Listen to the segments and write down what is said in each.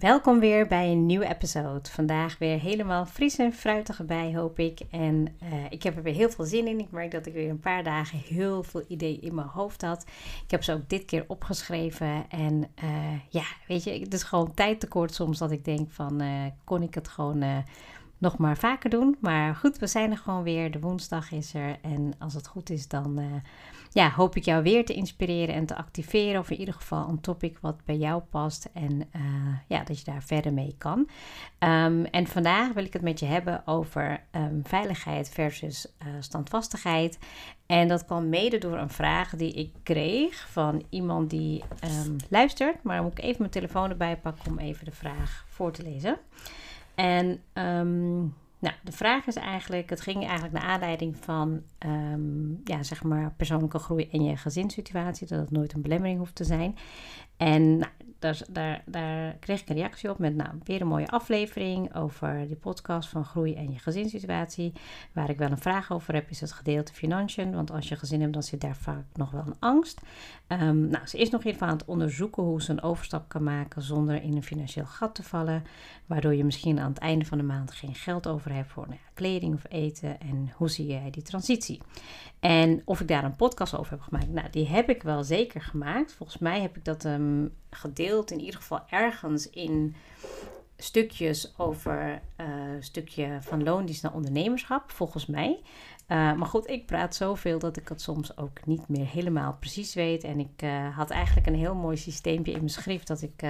Welkom weer bij een nieuwe episode. Vandaag weer helemaal fris en fruitig erbij, hoop ik. En uh, ik heb er weer heel veel zin in. Ik merk dat ik weer een paar dagen heel veel ideeën in mijn hoofd had. Ik heb ze ook dit keer opgeschreven. En uh, ja, weet je, het is gewoon tijdtekort soms dat ik denk van, uh, kon ik het gewoon nog maar vaker doen. Maar goed, we zijn er gewoon weer. De woensdag is er. En als het goed is, dan ja, hoop ik jou weer te inspireren en te activeren. Of in ieder geval een topic wat bij jou past. En uh, ja, dat je daar verder mee kan. Um, en vandaag wil ik het met je hebben over um, veiligheid versus uh, standvastigheid. En dat kwam mede door een vraag die ik kreeg van iemand die um, luistert. Maar dan moet ik even mijn telefoon erbij pakken om even de vraag voor te lezen. En nou, de vraag is eigenlijk, het ging eigenlijk naar aanleiding van, um, ja, zeg maar, persoonlijke groei in je gezinssituatie, dat het nooit een belemmering hoeft te zijn. En nou, daar, daar, daar kreeg ik een reactie op met nou, weer een mooie aflevering over die podcast van groei en je gezinssituatie. Waar ik wel een vraag over heb, is het gedeelte financiën. Want als je gezin hebt, dan zit daar vaak nog wel een angst. Um, nou, ze is nog even aan het onderzoeken hoe ze een overstap kan maken zonder in een financieel gat te vallen. Waardoor je misschien aan het einde van de maand geen geld over hebt voor nou ja, kleding of eten. En hoe zie jij die transitie? En of ik daar een podcast over heb gemaakt. Nou, die heb ik wel zeker gemaakt. Volgens mij heb ik dat um, gedeeld, in ieder geval ergens in stukjes over uh, stukje van loondienst naar ondernemerschap, volgens mij. Uh, maar goed, ik praat zoveel dat ik het soms ook niet meer helemaal precies weet. En ik uh, had eigenlijk een heel mooi systeempje in mijn schrift dat ik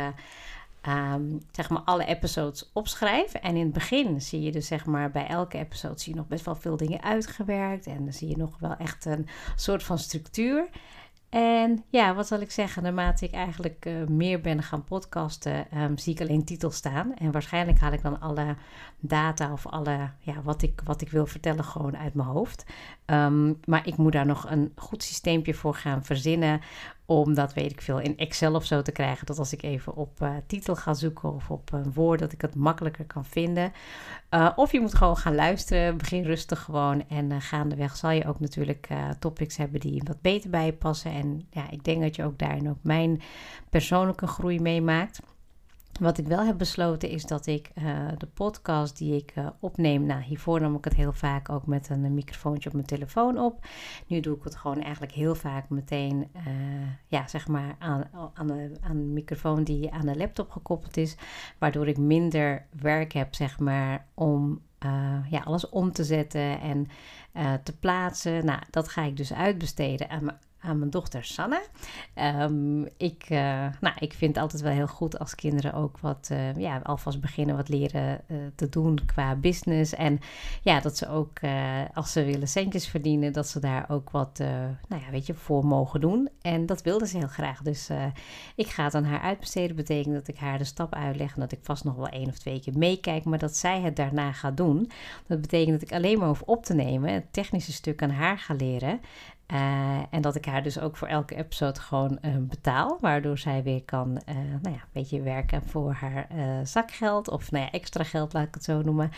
um, zeg maar alle episodes opschrijf. En in het begin zie je dus zeg maar bij elke episode zie je nog best wel veel dingen uitgewerkt. En dan zie je nog wel echt een soort van structuur. En ja, wat zal ik zeggen? Naarmate ik eigenlijk uh, meer ben gaan podcasten, um, zie ik alleen titels staan. En waarschijnlijk haal ik dan alle data of alle, ja, wat ik, wat ik wil vertellen gewoon uit mijn hoofd. Um, maar ik moet daar nog een goed systeempje voor gaan verzinnen om dat, weet ik veel, in Excel of zo te krijgen. Dat als ik even op uh, titel ga zoeken of op een woord, dat ik het makkelijker kan vinden. Uh, of je moet gewoon gaan luisteren. Begin rustig gewoon. En uh, gaandeweg zal je ook natuurlijk topics hebben die wat beter bij je passen. En ja, ik denk dat je ook daarin ook mijn persoonlijke groei meemaakt. Wat ik wel heb besloten is dat ik uh, de podcast die ik uh, opneem, nou hiervoor nam ik het heel vaak ook met een microfoontje op mijn telefoon op. Nu doe ik het gewoon eigenlijk heel vaak meteen, ja zeg maar aan, aan, aan de microfoon die aan de laptop gekoppeld is. Waardoor ik minder werk heb zeg maar om ja, alles om te zetten en te plaatsen. Nou, dat ga ik dus uitbesteden aan mijn aan mijn dochter Sanne. Um, ik, uh, nou, ik vind het altijd wel heel goed als kinderen ook wat, uh, ja, alvast beginnen wat leren uh, te doen qua business. En ja, dat ze ook, als ze willen centjes verdienen, dat ze daar ook wat, nou ja, weet je, voor mogen doen. En dat wilde ze heel graag. Dus ik ga het aan haar uitbesteden. betekent dat ik haar de stap uitleg en dat ik vast nog wel één of twee keer meekijk, maar dat zij het daarna gaat doen. Dat betekent dat ik alleen maar hoef op te nemen, het technische stuk aan haar ga leren. Uh, en dat ik haar dus ook voor elke episode gewoon uh, betaal. Waardoor zij weer kan, uh, nou ja, een beetje werken voor haar zakgeld. Of nou ja, extra geld, laat ik het zo noemen.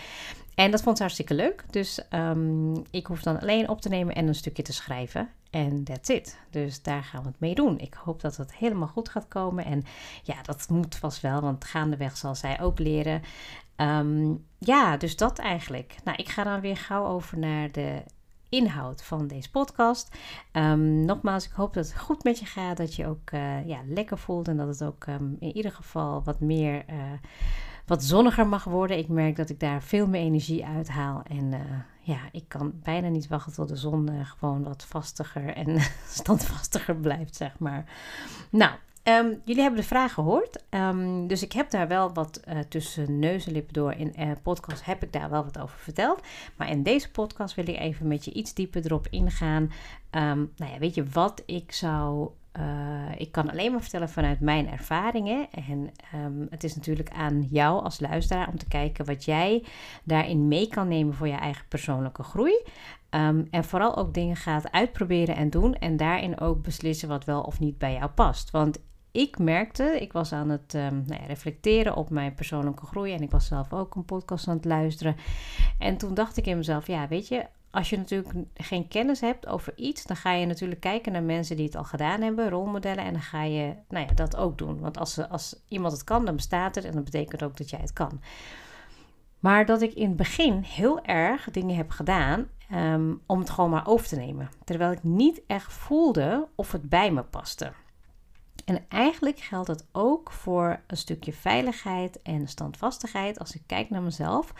En dat vond ze hartstikke leuk. Dus um, ik hoef dan alleen op te nemen en een stukje te schrijven. En that's it. Dus daar gaan we het mee doen. Ik hoop dat het helemaal goed gaat komen. En ja, dat moet vast wel, want gaandeweg zal zij ook leren. Um, ja, dus dat eigenlijk. Nou, ik ga dan weer gauw over naar de inhoud van deze podcast. Um, nogmaals, ik hoop dat het goed met je gaat, dat je ook uh, ja, lekker voelt en dat het ook um, in ieder geval wat meer, uh, wat zonniger mag worden. Ik merk dat ik daar veel meer energie uit haal en uh, ja, ik kan bijna niet wachten tot de zon gewoon wat vastiger en standvastiger blijft, zeg maar. Nou, Ehm, jullie hebben de vraag gehoord. Ehm, dus ik heb daar wel wat uh, tussen neus en lippen door. In uh, podcast heb ik daar wel wat over verteld. Maar in deze podcast wil ik even met je iets dieper erop ingaan. Um, nou ja, weet je wat ik zou uh, ik kan alleen maar vertellen vanuit mijn ervaringen. En het is natuurlijk aan jou als luisteraar om te kijken wat jij daarin mee kan nemen voor je eigen persoonlijke groei. En vooral ook dingen gaat uitproberen en doen. En daarin ook beslissen wat wel of niet bij jou past. Want ik merkte, ik was aan het um, nou ja, reflecteren op mijn persoonlijke groei. En ik was zelf ook een podcast aan het luisteren. En toen dacht ik in mezelf, ja, weet je, als je natuurlijk geen kennis hebt over iets, dan ga je natuurlijk kijken naar mensen die het al gedaan hebben, rolmodellen, en dan ga je nou ja, dat ook doen. Want als, als iemand het kan, dan bestaat het en dat betekent ook dat jij het kan. Maar dat ik in het begin heel erg dingen heb gedaan um, om het gewoon maar over te nemen. Terwijl ik niet echt voelde of het bij me paste. En eigenlijk geldt dat ook voor een stukje veiligheid en standvastigheid. Als ik kijk naar mezelf.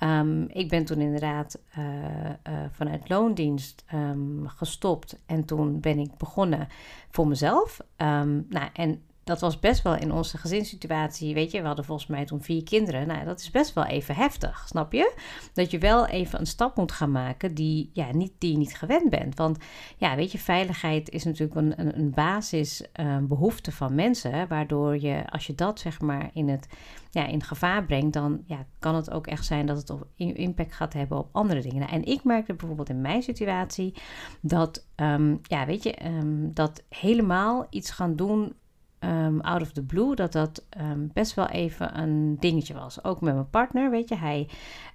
Um, ik ben toen inderdaad uh, uh, vanuit loondienst um, gestopt. En toen ben ik begonnen voor mezelf. Um, nou, en dat was best wel in onze gezinssituatie. Weet je, we hadden volgens mij toen vier kinderen. Nou, dat is best wel even heftig, snap je? Dat je wel even een stap moet gaan maken die, ja, niet, die je niet gewend bent. Want ja, weet je, veiligheid is natuurlijk een, een, een basisbehoefte uh, van mensen. Waardoor je, als je dat zeg maar in het ja, in gevaar brengt, dan ja, kan het ook echt zijn dat het op, impact gaat hebben op andere dingen. Nou, en ik merkte bijvoorbeeld in mijn situatie dat, um, ja, weet je, um, dat helemaal iets gaan doen um, out of the blue, dat dat um, best wel even een dingetje was. Ook met mijn partner, weet je, hij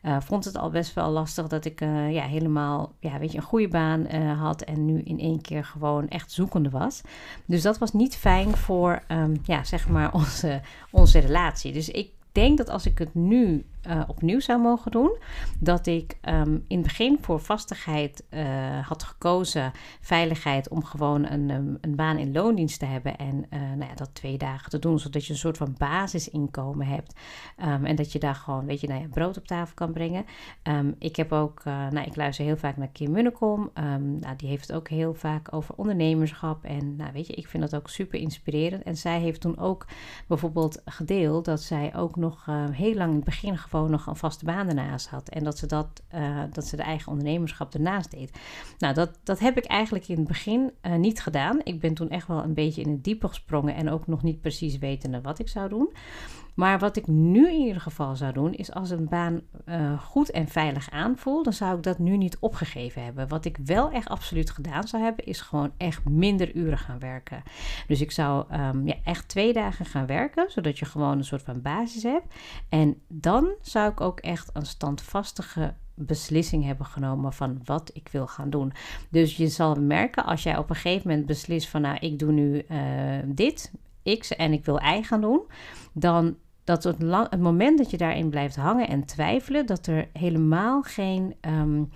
uh, vond het al best wel lastig dat ik uh, ja, helemaal, ja, weet je, een goede baan uh, had en nu in één keer gewoon echt zoekende was. Dus dat was niet fijn voor, um, ja, zeg maar, onze, onze relatie. Dus ik denk dat als ik het nu uh, opnieuw zou mogen doen, dat ik um, in het begin voor vastigheid uh, had gekozen, veiligheid, om gewoon een, um, een baan in loondienst te hebben en uh, nou ja, dat twee dagen te doen, zodat je een soort van basisinkomen hebt um, en dat je daar gewoon, weet je, nou ja, brood op tafel kan brengen. ik heb ook, nou, ik luister heel vaak naar Kim Munnekom, nou, die heeft het ook heel vaak over ondernemerschap en nou, weet je, ik vind dat ook super inspirerend. En zij heeft toen ook bijvoorbeeld gedeeld dat zij ook nog heel lang in het begin nog een vaste baan ernaast had. En dat ze, dat, uh, dat ze de eigen ondernemerschap ernaast deed. Nou, dat, dat heb ik eigenlijk in het begin uh, niet gedaan. Ik ben toen echt wel een beetje in het diepe gesprongen en ook nog niet precies wetende wat ik zou doen. Maar wat ik nu in ieder geval zou doen, is als een baan uh, goed en veilig aanvoelt, dan zou ik dat nu niet opgegeven hebben. Wat ik wel echt absoluut gedaan zou hebben, is gewoon echt minder uren gaan werken. Dus ik zou um, ja, echt twee dagen gaan werken, zodat je gewoon een soort van basis hebt. En dan zou ik ook echt een standvastige beslissing hebben genomen van wat ik wil gaan doen. Dus je zal merken als jij op een gegeven moment beslist van nou ik doe nu uh, dit X en ik wil Y gaan doen, dan dat het, het, moment dat je daarin blijft hangen en twijfelen, dat er helemaal geen, um,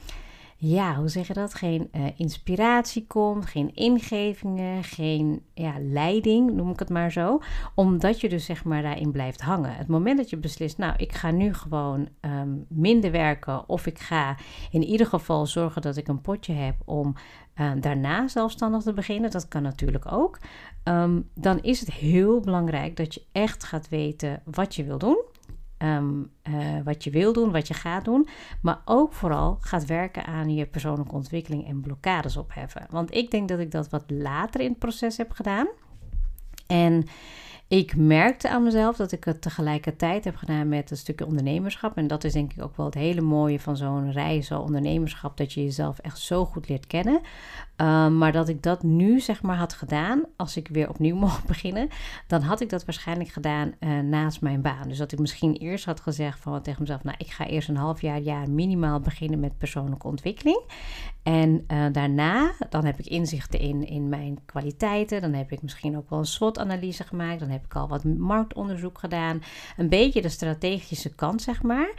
ja, hoe zeg je dat? Geen uh, inspiratie komt, geen ingevingen, geen ja, leiding, noem ik het maar zo. Omdat je dus zeg maar daarin blijft hangen. Het moment dat je beslist, nou, ik ga nu gewoon um, minder werken of ik ga in ieder geval zorgen dat ik een potje heb om uh, daarna zelfstandig te beginnen, dat kan natuurlijk ook. Um, dan is het heel belangrijk dat je echt gaat weten wat je wil doen. Um, uh, wat je wil doen, wat je gaat doen. Maar ook vooral gaat werken aan je persoonlijke ontwikkeling en blokkades opheffen. Want ik denk dat ik dat wat later in het proces heb gedaan. En ik merkte aan mezelf dat ik het tegelijkertijd heb gedaan met een stukje ondernemerschap. En dat is denk ik ook wel het hele mooie van zo'n reis, zo'n ondernemerschap, dat je jezelf echt zo goed leert kennen. Um, maar dat ik dat nu zeg maar had gedaan, als ik weer opnieuw mocht beginnen, dan had ik dat waarschijnlijk gedaan uh, naast mijn baan. Dus dat ik misschien eerst had gezegd van tegen mezelf, nou ik ga eerst een half jaar, jaar minimaal beginnen met persoonlijke ontwikkeling. En uh, daarna, dan heb ik inzichten in, in mijn kwaliteiten. Dan heb ik misschien ook wel een SWOT-analyse gemaakt. Dan heb ik al wat marktonderzoek gedaan. Een beetje de strategische kant, zeg maar.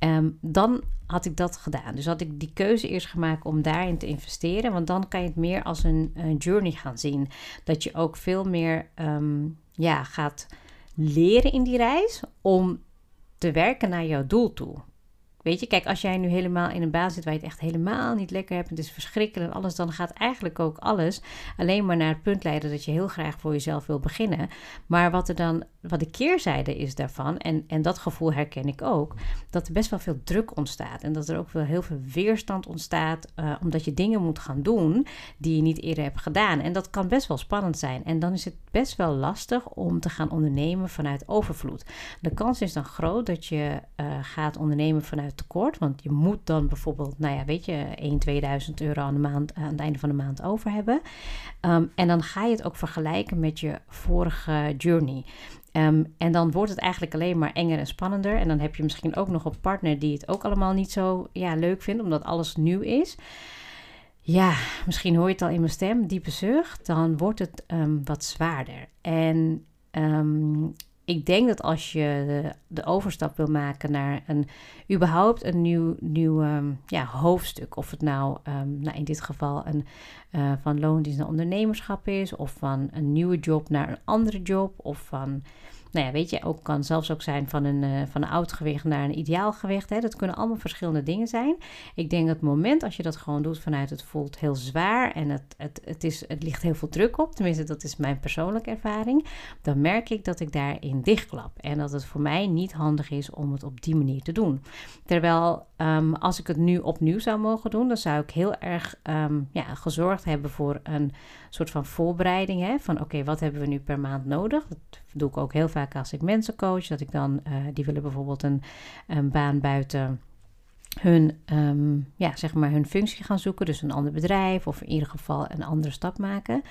Um, dan had ik dat gedaan. Dus had ik die keuze eerst gemaakt om daarin te investeren. Want dan kan je het meer als een, een journey gaan zien. Dat je ook veel meer um, ja, gaat leren in die reis om te werken naar jouw doel toe. Weet je, kijk, als jij nu helemaal in een baan zit waar je het echt helemaal niet lekker hebt, het is verschrikkelijk en alles, dan gaat eigenlijk ook alles alleen maar naar het punt leiden dat je heel graag voor jezelf wil beginnen. Maar wat er dan, wat de keerzijde is daarvan, en, en dat gevoel herken ik ook, dat er best wel veel druk ontstaat en dat er ook wel heel veel weerstand ontstaat, uh, omdat je dingen moet gaan doen die je niet eerder hebt gedaan. En dat kan best wel spannend zijn. En dan is het best wel lastig om te gaan ondernemen vanuit overvloed. De kans is dan groot dat je uh, gaat ondernemen vanuit tekort. Want je moet dan bijvoorbeeld, nou ja, weet je, 1, 2000 euro aan, de maand, aan het einde van de maand over hebben. Um, en dan ga je het ook vergelijken met je vorige journey. Um, en dan wordt het eigenlijk alleen maar enger en spannender. En dan heb je misschien ook nog een partner die het ook allemaal niet zo ja, leuk vindt, omdat alles nieuw is. Ja, misschien hoor je het al in mijn stem, diepe zucht. Dan wordt het um, wat zwaarder. En ik denk dat als je de, de, overstap wil maken naar een überhaupt een nieuw, nieuw um, ja, hoofdstuk, of het nou, um, nou in dit geval een uh, van loondienst naar ondernemerschap is, of van een nieuwe job naar een andere job, of van nou ja, weet je, ook kan zelfs ook zijn van een, uh, van een oud gewicht naar een ideaal gewicht. Hè. Dat kunnen allemaal verschillende dingen zijn. Ik denk dat het moment als je dat gewoon doet vanuit het voelt heel zwaar en het, het, het, is, het ligt heel veel druk op, tenminste dat is mijn persoonlijke ervaring, dan merk ik dat ik daarin dichtklap. En dat het voor mij niet handig is om het op die manier te doen. Terwijl um, als ik het nu opnieuw zou mogen doen, dan zou ik heel erg um, ja, gezorgd hebben voor een soort van voorbereiding. Hè? Van oké, wat hebben we nu per maand nodig? Dat doe ik ook heel vaak als ik mensen coach. Dat ik dan, uh, die willen bijvoorbeeld een, een baan buiten hun, um, ja, zeg maar hun functie gaan zoeken, dus een ander bedrijf of in ieder geval een andere stap maken.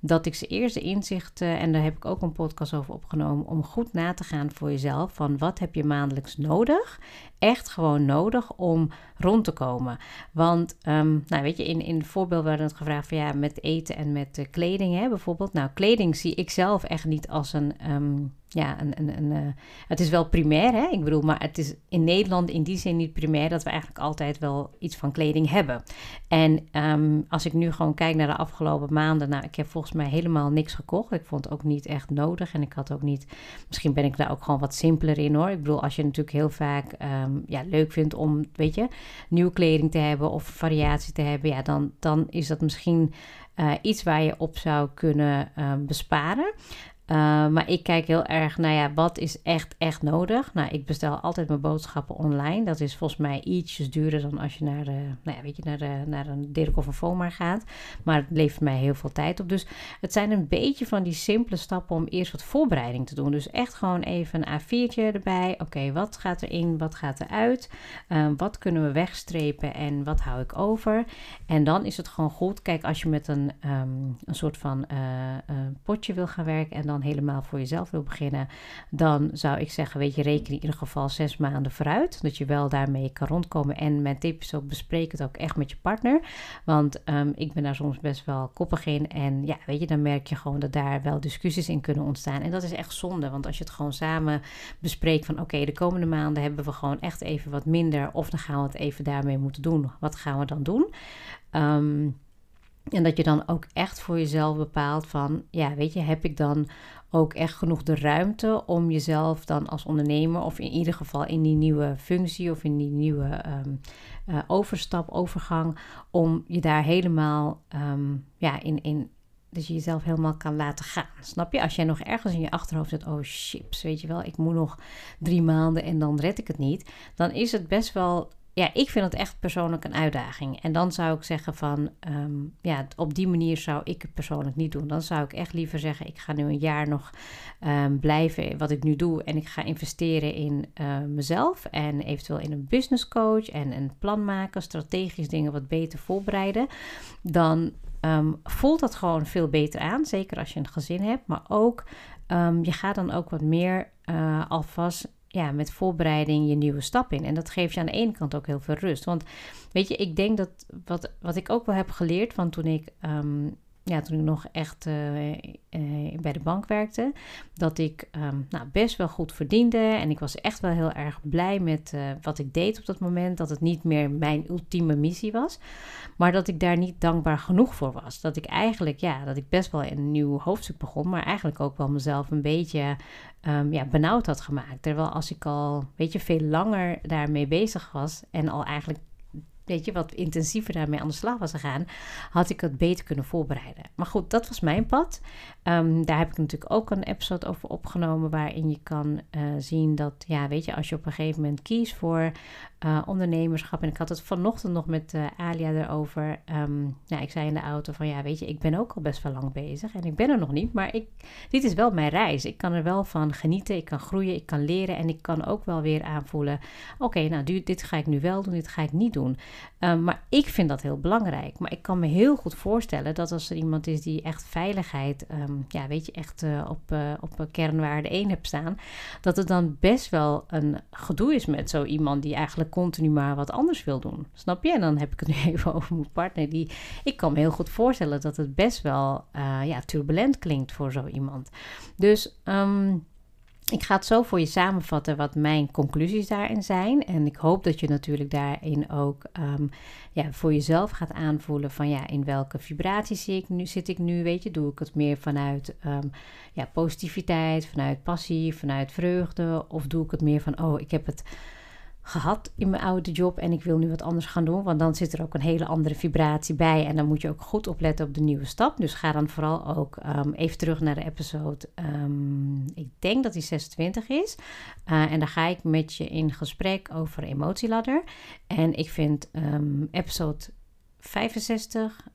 Dat ik ze eerst de inzichten, en daar heb ik ook een podcast over opgenomen, om goed na te gaan voor jezelf van wat heb je maandelijks nodig, echt gewoon nodig om rond te komen. Want, um, nou weet je, in, in het voorbeeld werden het gevraagd van ja, met eten en met uh, kleding hè, bijvoorbeeld. Nou, kleding zie ik zelf echt niet als een... Um, ja, een, een, uh, het is wel primair, hè? Ik bedoel, maar het is in Nederland in die zin niet primair dat we eigenlijk altijd wel iets van kleding hebben. En um, als ik nu gewoon kijk naar de afgelopen maanden, nou, ik heb volgens mij helemaal niks gekocht. Ik vond het ook niet echt nodig en ik had ook niet, misschien ben ik daar ook gewoon wat simpeler in hoor. Ik bedoel, als je natuurlijk heel vaak um, ja, leuk vindt om, weet je, nieuwe kleding te hebben of variatie te hebben, ja, dan, dan is dat misschien uh, iets waar je op zou kunnen uh, besparen. Uh, maar ik kijk heel erg naar ja, wat is echt, echt nodig. Nou, ik bestel altijd mijn boodschappen online. Dat is volgens mij ietsjes duurder dan als je naar, de, nou ja, weet je, naar, de, naar een Dirk of een Foma gaat. Maar het levert mij heel veel tijd op. Dus het zijn een beetje van die simpele stappen om eerst wat voorbereiding te doen. Dus echt gewoon even een A4'tje erbij. Oké, wat gaat erin, wat gaat eruit? Uh, wat kunnen we wegstrepen en wat hou ik over? En dan is het gewoon goed. Kijk, als je met een, um, een soort van uh, potje wil gaan werken en dan helemaal voor jezelf wil beginnen, dan zou ik zeggen, weet je, reken in ieder geval zes maanden vooruit. Dat je wel daarmee kan rondkomen. En mijn tip is ook, bespreek het ook echt met je partner. Want um, ik ben daar soms best wel koppig in. En ja, weet je, dan merk je gewoon dat daar wel discussies in kunnen ontstaan. En dat is echt zonde, want als je het gewoon samen bespreekt van oké, de komende maanden hebben we gewoon echt even wat minder. Of dan gaan we het even daarmee moeten doen. Wat gaan we dan doen? Um, en dat je dan ook echt voor jezelf bepaalt van, ja, weet je, heb ik dan ook echt genoeg de ruimte om jezelf dan als ondernemer, of in ieder geval in die nieuwe functie of in die nieuwe um, uh, overstap, overgang, om je daar helemaal um, ja, in, in, dat je jezelf helemaal kan laten gaan. Snap je? Als jij nog ergens in je achterhoofd zit, oh chips, weet je wel, ik moet nog drie maanden en dan red ik het niet, dan is het best wel ja, ik vind het echt persoonlijk een uitdaging. En dan zou ik zeggen van, um, ja, op die manier zou ik het persoonlijk niet doen. Dan zou ik echt liever zeggen, ik ga nu een jaar nog um, blijven wat ik nu doe. En ik ga investeren in uh, mezelf en eventueel in een business coach en een plan maken, strategisch dingen wat beter voorbereiden. Dan um, voelt dat gewoon veel beter aan, zeker als je een gezin hebt. Maar ook, je gaat dan ook wat meer uh, alvast ja, met voorbereiding je nieuwe stap in. En dat geeft je aan de ene kant ook heel veel rust. Want weet je, ik denk dat wat, wat ik ook wel heb geleerd van toen ik um, ja, toen ik nog echt eh, eh, bij de bank werkte, dat ik ehm, nou, best wel goed verdiende. En ik was echt wel heel erg blij met eh, wat ik deed op dat moment. Dat het niet meer mijn ultieme missie was, maar dat ik daar niet dankbaar genoeg voor was. Dat ik eigenlijk, ja, dat ik best wel een nieuw hoofdstuk begon, maar eigenlijk ook wel mezelf een beetje um, ja, benauwd had gemaakt. Terwijl als ik al, weet je, veel langer daarmee bezig was en al eigenlijk weet je, wat intensiever daarmee aan de slag was gegaan, had ik het beter kunnen voorbereiden. Maar goed, dat was mijn pad. Ehm, daar heb ik natuurlijk ook een episode over opgenomen, waarin je kan uh, zien dat, ja, weet je, als je op een gegeven moment kiest voor uh, ondernemerschap. En ik had het vanochtend nog met uh, Alia erover. Um, nou, ik zei in de auto van, ja, weet je, ik ben ook al best wel lang bezig en ik ben er nog niet, maar ik, dit is wel mijn reis. Ik kan er wel van genieten, ik kan groeien, ik kan leren en ik kan ook wel weer aanvoelen, oké, nou, dit ga ik nu wel doen, dit ga ik niet doen. Um, maar ik vind dat heel belangrijk. Maar ik kan me heel goed voorstellen dat als er iemand is die echt veiligheid, um, ja, weet je, echt uh, op, op kernwaarde 1 hebt staan, dat het dan best wel een gedoe is met zo iemand die eigenlijk continu maar wat anders wil doen. Snap je? En dan heb ik het nu even over mijn partner. Die, ik kan me heel goed voorstellen dat het best wel uh, ja, turbulent klinkt voor zo iemand. Dus um, ik ga het zo voor je samenvatten wat mijn conclusies daarin zijn. En ik hoop dat je natuurlijk daarin ook um, ja, voor jezelf gaat aanvoelen van ja, in welke vibratie zit ik nu, zit ik nu weet je, doe ik het meer vanuit um, ja, positiviteit, vanuit passie, vanuit vreugde of doe ik het meer van oh, ik heb het gehad in mijn oude job en ik wil nu wat anders gaan doen. Want dan zit er ook een hele andere vibratie bij. En dan moet je ook goed opletten op de nieuwe stap. Dus ga dan vooral ook um, even terug naar de episode. Um, ik denk dat die 26 is. Uh, en daar ga ik met je in gesprek over emotieladder. En ik vind um, episode 65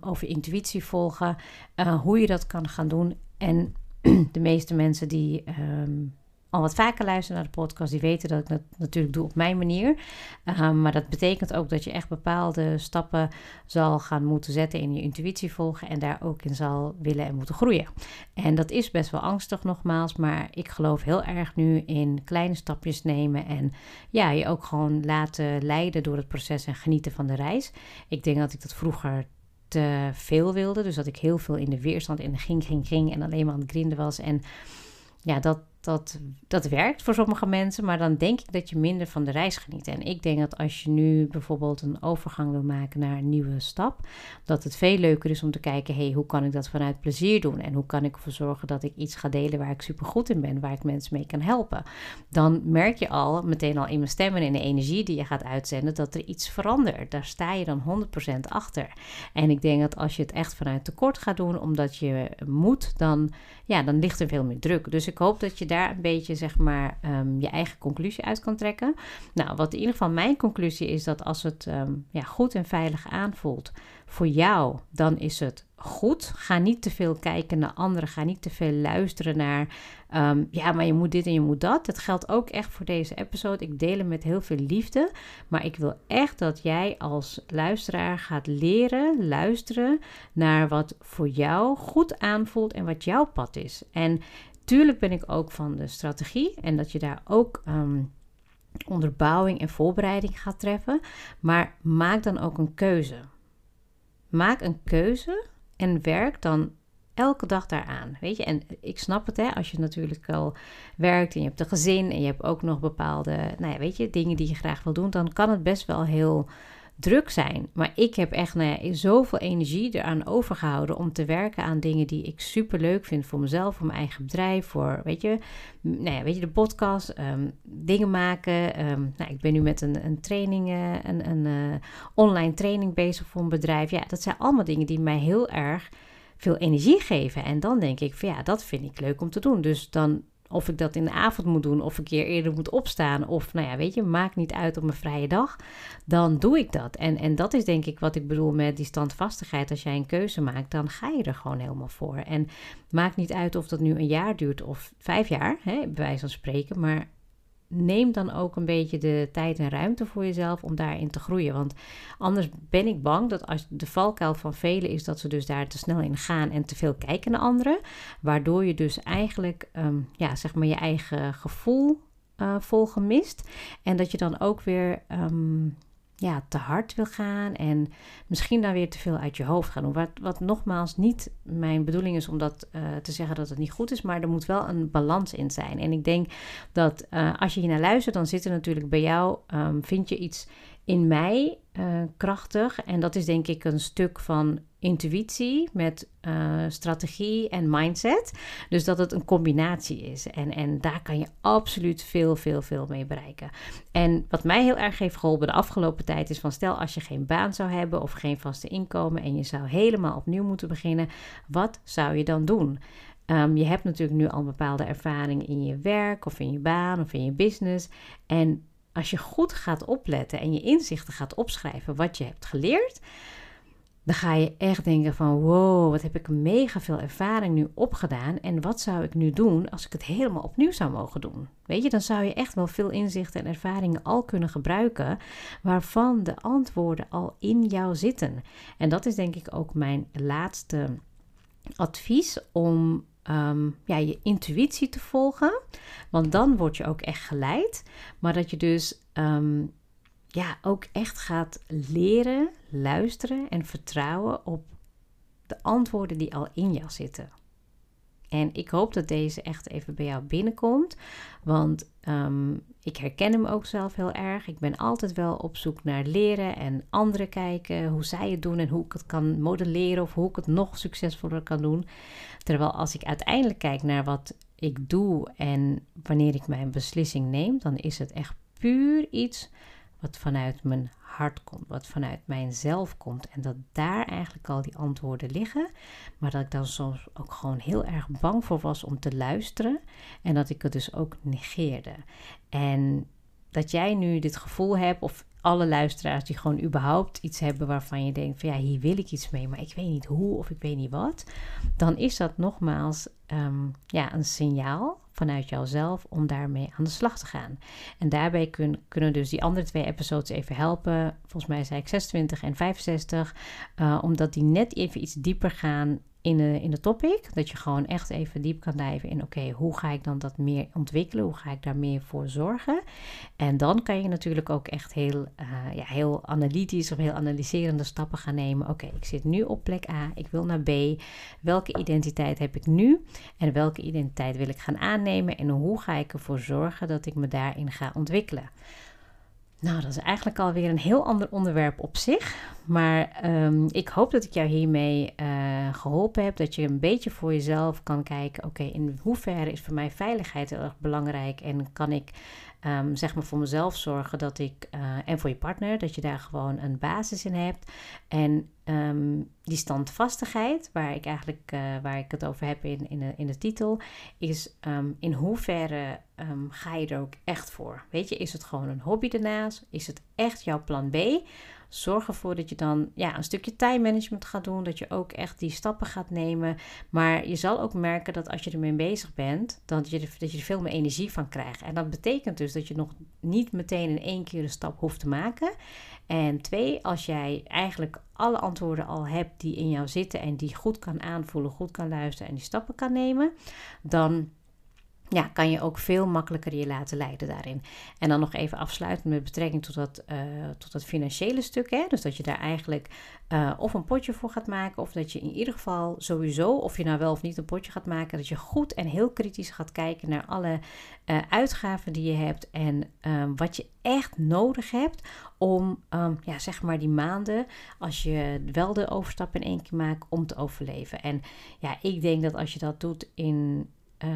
over intuïtie volgen. Uh, hoe je dat kan gaan doen. En de meeste mensen die al wat vaker luisteren naar de podcast, die weten dat ik dat natuurlijk doe op mijn manier. Um, maar dat betekent ook dat je echt bepaalde stappen zal gaan moeten zetten in je intuïtie volgen en daar ook in zal willen en moeten groeien. En dat is best wel angstig nogmaals, maar ik geloof heel erg nu in kleine stapjes nemen en ja, je ook gewoon laten leiden door het proces en genieten van de reis. Ik denk dat ik dat vroeger te veel wilde, dus dat ik heel veel in de weerstand de ging, ging, ging en alleen maar aan het grinden was en ja, dat, dat, dat werkt voor sommige mensen, maar dan denk ik dat je minder van de reis geniet. En ik denk dat als je nu bijvoorbeeld een overgang wil maken naar een nieuwe stap, dat het veel leuker is om te kijken, hey, hoe kan ik dat vanuit plezier doen? En hoe kan ik ervoor zorgen dat ik iets ga delen waar ik super goed in ben, waar ik mensen mee kan helpen? Dan merk je al, meteen al in mijn stem en in de energie die je gaat uitzenden, dat er iets verandert. Daar sta je dan 100% achter. En ik denk dat als je het echt vanuit tekort gaat doen, omdat je moet, dan, ja, dan ligt er veel meer druk. Dus ik hoop dat je daar een beetje zeg maar um, je eigen conclusie uit kan trekken. Nou, wat in ieder geval mijn conclusie is dat als het um, ja, goed en veilig aanvoelt voor jou, dan is het goed. Ga niet te veel kijken naar anderen. Ga niet te veel luisteren naar. Um, ja, maar je moet dit en je moet dat. Dat geldt ook echt voor deze episode. Ik deel hem met heel veel liefde. Maar ik wil echt dat jij als luisteraar gaat leren luisteren naar wat voor jou goed aanvoelt en wat jouw pad is. En Tuurlijk ben ik ook van de strategie en dat je daar ook um, onderbouwing en voorbereiding gaat treffen. Maar maak dan ook een keuze. Maak een keuze en werk dan elke dag daaraan. Weet je, en ik snap het, hè, als je natuurlijk al werkt en je hebt een gezin en je hebt ook nog bepaalde, nou ja, weet je, dingen die je graag wil doen, dan kan het best wel heel druk zijn. Maar ik heb echt nou zoveel energie eraan overgehouden om te werken aan dingen die ik super leuk vind voor mezelf, voor mijn eigen bedrijf, voor weet je, nou ja, weet je de podcast, um, dingen maken. Um, nou, ik ben nu met een, een training, uh, een, een uh, online training bezig voor een bedrijf. Ja, dat zijn allemaal dingen die mij heel erg veel energie geven. En dan denk ik van ja, dat vind ik leuk om te doen. Dus dan of ik dat in de avond moet doen, of ik keer eerder moet opstaan, of nou ja, weet je, maakt niet uit op mijn vrije dag, dan doe ik dat. En, en dat is denk ik wat ik bedoel met die standvastigheid. Als jij een keuze maakt, dan ga je er gewoon helemaal voor. En maakt niet uit of dat nu een jaar duurt of vijf jaar, hè, bij wijze van spreken, maar neem dan ook een beetje de tijd en ruimte voor jezelf om daarin te groeien. Want anders ben ik bang dat als de valkuil van velen is dat ze dus daar te snel in gaan en te veel kijken naar anderen. Waardoor je dus eigenlijk um, ja, zeg maar je eigen gevoel uh, volgen mist. En dat je dan ook weer. Um, ja, te hard wil gaan en misschien dan weer te veel uit je hoofd gaan doen. Wat, wat nogmaals niet mijn bedoeling is om dat uh, te zeggen dat het niet goed is, maar er moet wel een balans in zijn. En ik denk dat uh, als je hier naar luistert, dan zit er natuurlijk bij jou, um, vind je iets in mij uh, krachtig. En dat is denk ik een stuk van intuïtie met uh, strategie en mindset. Dus dat het een combinatie is. En, en daar kan je absoluut veel, veel, veel mee bereiken. En wat mij heel erg heeft geholpen de afgelopen tijd is van stel als je geen baan zou hebben of geen vaste inkomen en je zou helemaal opnieuw moeten beginnen, wat zou je dan doen? Um, je hebt natuurlijk nu al bepaalde ervaring in je werk of in je baan of in je business. En als je goed gaat opletten en je inzichten gaat opschrijven wat je hebt geleerd, dan ga je echt denken van wow, wat heb ik mega veel ervaring nu opgedaan en wat zou ik nu doen als ik het helemaal opnieuw zou mogen doen? Weet je, dan zou je echt wel veel inzichten en ervaringen al kunnen gebruiken waarvan de antwoorden al in jou zitten. En dat is denk ik ook mijn laatste advies om um, ja, je intuïtie te volgen. Want dan word je ook echt geleid. Maar dat je dus um, ja, ook echt gaat leren, luisteren en vertrouwen op de antwoorden die al in jou zitten. En ik hoop dat deze echt even bij jou binnenkomt. Want um, ik herken hem ook zelf heel erg. Ik ben altijd wel op zoek naar leren en anderen kijken hoe zij het doen en hoe ik het kan modelleren of hoe ik het nog succesvoller kan doen. Terwijl als ik uiteindelijk kijk naar wat ik doe en wanneer ik mijn beslissing neem, dan is het echt puur iets wat vanuit mijn hart komt, wat vanuit mijzelf komt. En dat daar eigenlijk al die antwoorden liggen. Maar dat ik dan soms ook gewoon heel erg bang voor was om te luisteren. En dat ik het dus ook negeerde. En dat jij nu dit gevoel hebt, of alle luisteraars die gewoon überhaupt iets hebben waarvan je denkt van ja, hier wil ik iets mee, maar ik weet niet hoe of ik weet niet wat, dan is dat nogmaals um, ja, een signaal vanuit jouzelf om daarmee aan de slag te gaan. En daarbij kun, kunnen dus die andere twee episodes even helpen. Volgens mij zei ik 26 en 65, uh, omdat die net even iets dieper gaan in de, in de topic. Dat je gewoon echt even diep kan dijven in: oké, hoe ga ik dan dat meer ontwikkelen? Hoe ga ik daar meer voor zorgen? En dan kan je natuurlijk ook echt heel, uh, ja, heel analytisch of heel analyserende stappen gaan nemen. Oké, ik zit nu op plek A, ik wil naar B. Welke identiteit heb ik nu? En welke identiteit wil ik gaan aannemen? En hoe ga ik ervoor zorgen dat ik me daarin ga ontwikkelen? Nou, dat is eigenlijk alweer een heel ander onderwerp op zich. Maar um, ik hoop dat ik jou hiermee uh, geholpen heb. Dat je een beetje voor jezelf kan kijken: oké, in hoeverre is voor mij veiligheid heel erg belangrijk? En kan ik um, zeg maar voor mezelf zorgen dat ik, uh, en voor je partner, dat je daar gewoon een basis in hebt. En um, die standvastigheid, waar ik eigenlijk uh, waar ik het over heb in, in, de, in de titel, is um, in hoeverre ga je er ook echt voor? Weet je, is het gewoon een hobby daarnaast? Is het echt jouw plan B? Zorg ervoor dat je dan ja, een stukje time management gaat doen. Dat je ook echt die stappen gaat nemen. Maar je zal ook merken dat als je ermee bezig bent, dat je, er, dat je er veel meer energie van krijgt. En dat betekent dus dat je nog niet meteen in één keer een stap hoeft te maken. En twee, als jij eigenlijk alle antwoorden al hebt die in jou zitten en die goed kan aanvoelen, goed kan luisteren en die stappen kan nemen, dan ja, kan je ook veel makkelijker je laten leiden daarin. En dan nog even afsluiten met betrekking tot dat, uh, tot dat financiële stuk. Hè? Dus dat je daar eigenlijk uh, of een potje voor gaat maken, of dat je in ieder geval sowieso, of je nou wel of niet een potje gaat maken, dat je goed en heel kritisch gaat kijken naar alle uh, uitgaven die je hebt en wat je echt nodig hebt om, um, ja, zeg maar die maanden, als je wel de overstap in één keer maakt, om te overleven. En ja, ik denk dat als je dat doet in uh,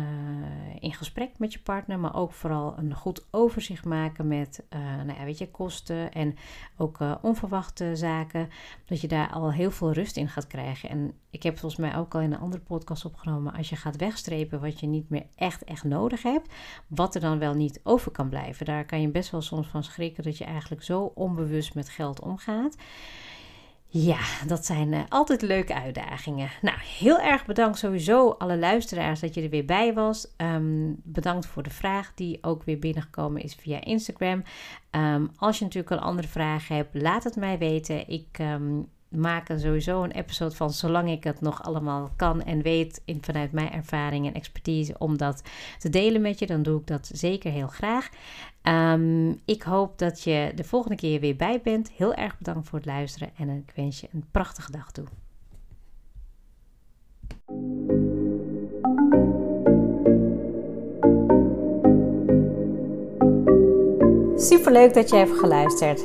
in gesprek met je partner, maar ook vooral een goed overzicht maken met uh, nou ja, weet je, kosten en ook uh, onverwachte zaken. Dat je daar al heel veel rust in gaat krijgen. En ik heb volgens mij ook al in een andere podcast opgenomen. Als je gaat wegstrepen wat je niet meer echt, echt nodig hebt, wat er dan wel niet over kan blijven. Daar kan je best wel soms van schrikken dat je eigenlijk zo onbewust met geld omgaat. Ja, dat zijn uh, altijd leuke uitdagingen. Nou, heel erg bedankt sowieso alle luisteraars dat je er weer bij was. Um, bedankt voor de vraag die ook weer binnengekomen is via Instagram. Um, als je natuurlijk een andere vraag hebt, laat het mij weten. Ik um, maak er sowieso een episode van, zolang ik het nog allemaal kan en weet in, vanuit mijn ervaring en expertise om dat te delen met je. Dan doe ik dat zeker heel graag. Ehm, ik hoop dat je de volgende keer weer bij bent. Heel erg bedankt voor het luisteren en ik wens je een prachtige dag toe. Super leuk dat je hebt geluisterd.